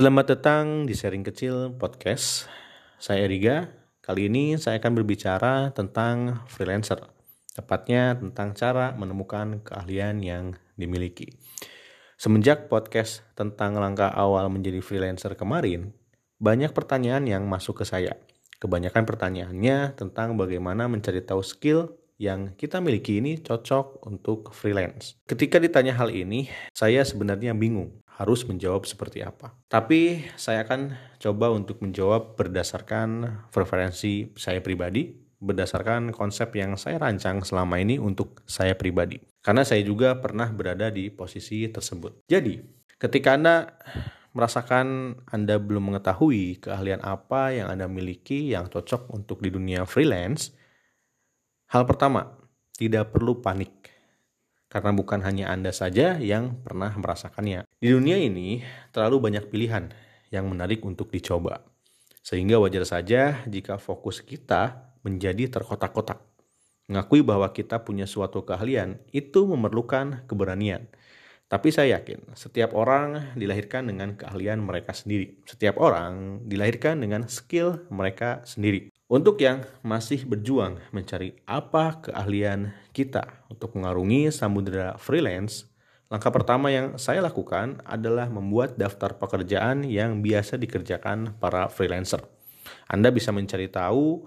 Selamat datang di Sharing Kecil Podcast. Saya Riga. Kali ini saya akan berbicara tentang freelancer. Tepatnya tentang cara menemukan keahlian yang dimiliki. Semenjak podcast tentang langkah awal menjadi freelancer kemarin, banyak pertanyaan yang masuk ke saya. Kebanyakan pertanyaannya tentang bagaimana mencari tahu skill yang kita miliki ini cocok untuk freelance. Ketika ditanya hal ini, saya sebenarnya bingung harus menjawab seperti apa. Tapi saya akan coba untuk menjawab berdasarkan preferensi saya pribadi, berdasarkan konsep yang saya rancang selama ini untuk saya pribadi. Karena saya juga pernah berada di posisi tersebut. Jadi, ketika Anda merasakan Anda belum mengetahui keahlian apa yang Anda miliki yang cocok untuk di dunia freelance, hal pertama, tidak perlu panik karena bukan hanya Anda saja yang pernah merasakannya. Di dunia ini terlalu banyak pilihan yang menarik untuk dicoba. Sehingga wajar saja jika fokus kita menjadi terkotak-kotak. Mengakui bahwa kita punya suatu keahlian itu memerlukan keberanian. Tapi saya yakin setiap orang dilahirkan dengan keahlian mereka sendiri. Setiap orang dilahirkan dengan skill mereka sendiri. Untuk yang masih berjuang mencari apa keahlian kita untuk mengarungi samudera freelance, langkah pertama yang saya lakukan adalah membuat daftar pekerjaan yang biasa dikerjakan para freelancer. Anda bisa mencari tahu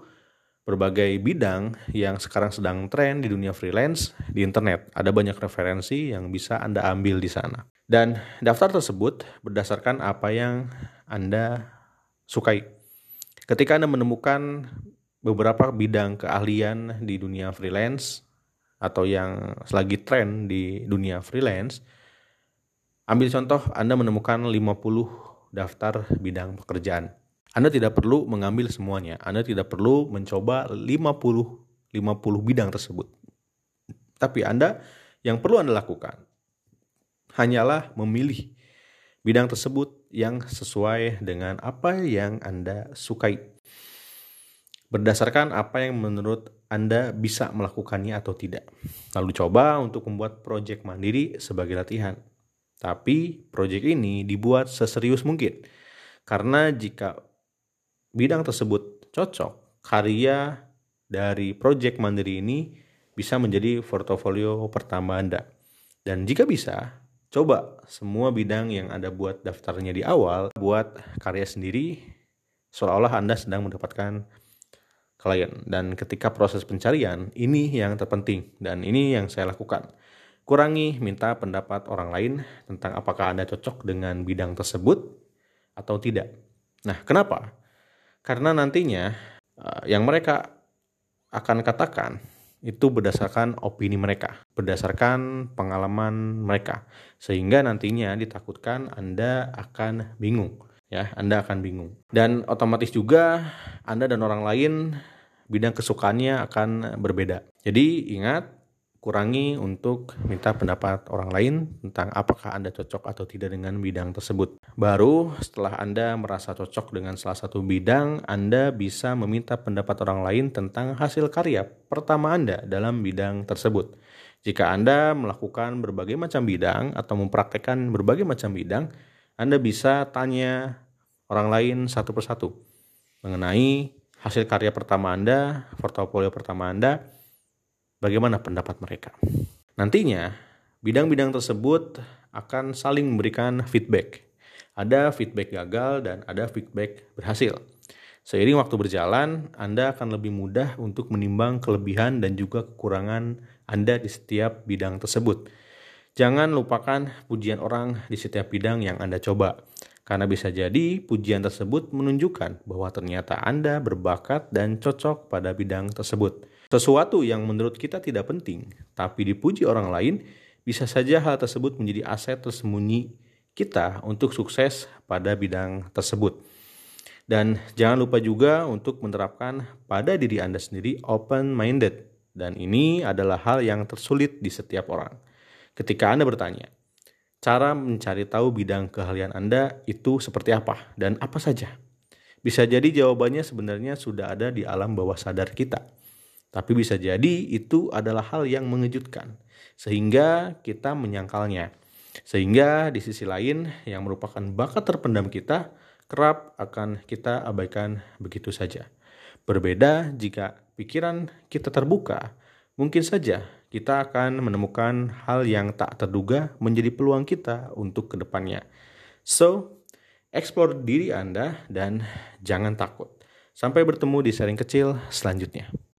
berbagai bidang yang sekarang sedang tren di dunia freelance di internet. Ada banyak referensi yang bisa Anda ambil di sana. Dan daftar tersebut berdasarkan apa yang Anda sukai. Ketika Anda menemukan beberapa bidang keahlian di dunia freelance atau yang selagi tren di dunia freelance, ambil contoh Anda menemukan 50 daftar bidang pekerjaan. Anda tidak perlu mengambil semuanya. Anda tidak perlu mencoba 50 50 bidang tersebut. Tapi Anda yang perlu Anda lakukan hanyalah memilih bidang tersebut yang sesuai dengan apa yang Anda sukai. Berdasarkan apa yang menurut Anda bisa melakukannya atau tidak. Lalu coba untuk membuat proyek mandiri sebagai latihan. Tapi proyek ini dibuat seserius mungkin. Karena jika bidang tersebut cocok, karya dari proyek mandiri ini bisa menjadi portofolio pertama Anda. Dan jika bisa, Coba semua bidang yang Anda buat daftarnya di awal, buat karya sendiri, seolah-olah Anda sedang mendapatkan klien. Dan ketika proses pencarian, ini yang terpenting dan ini yang saya lakukan. Kurangi minta pendapat orang lain tentang apakah Anda cocok dengan bidang tersebut atau tidak. Nah, kenapa? Karena nantinya eh, yang mereka akan katakan itu berdasarkan opini mereka, berdasarkan pengalaman mereka. Sehingga nantinya ditakutkan Anda akan bingung, ya, Anda akan bingung. Dan otomatis juga Anda dan orang lain bidang kesukaannya akan berbeda. Jadi ingat kurangi untuk minta pendapat orang lain tentang apakah Anda cocok atau tidak dengan bidang tersebut. Baru setelah Anda merasa cocok dengan salah satu bidang, Anda bisa meminta pendapat orang lain tentang hasil karya pertama Anda dalam bidang tersebut. Jika Anda melakukan berbagai macam bidang atau mempraktekkan berbagai macam bidang, Anda bisa tanya orang lain satu persatu mengenai hasil karya pertama Anda, portofolio pertama Anda, bagaimana pendapat mereka. Nantinya, bidang-bidang tersebut akan saling memberikan feedback. Ada feedback gagal dan ada feedback berhasil. Seiring waktu berjalan, Anda akan lebih mudah untuk menimbang kelebihan dan juga kekurangan Anda di setiap bidang tersebut. Jangan lupakan pujian orang di setiap bidang yang Anda coba, karena bisa jadi pujian tersebut menunjukkan bahwa ternyata Anda berbakat dan cocok pada bidang tersebut. Sesuatu yang menurut kita tidak penting, tapi dipuji orang lain, bisa saja hal tersebut menjadi aset tersembunyi kita untuk sukses pada bidang tersebut. Dan jangan lupa juga untuk menerapkan pada diri Anda sendiri open-minded. Dan ini adalah hal yang tersulit di setiap orang. Ketika Anda bertanya, cara mencari tahu bidang keahlian Anda itu seperti apa dan apa saja? Bisa jadi jawabannya sebenarnya sudah ada di alam bawah sadar kita tapi bisa jadi itu adalah hal yang mengejutkan, sehingga kita menyangkalnya. Sehingga di sisi lain yang merupakan bakat terpendam kita kerap akan kita abaikan begitu saja. Berbeda jika pikiran kita terbuka, mungkin saja kita akan menemukan hal yang tak terduga menjadi peluang kita untuk ke depannya. So, explore diri Anda dan jangan takut. Sampai bertemu di sharing kecil selanjutnya.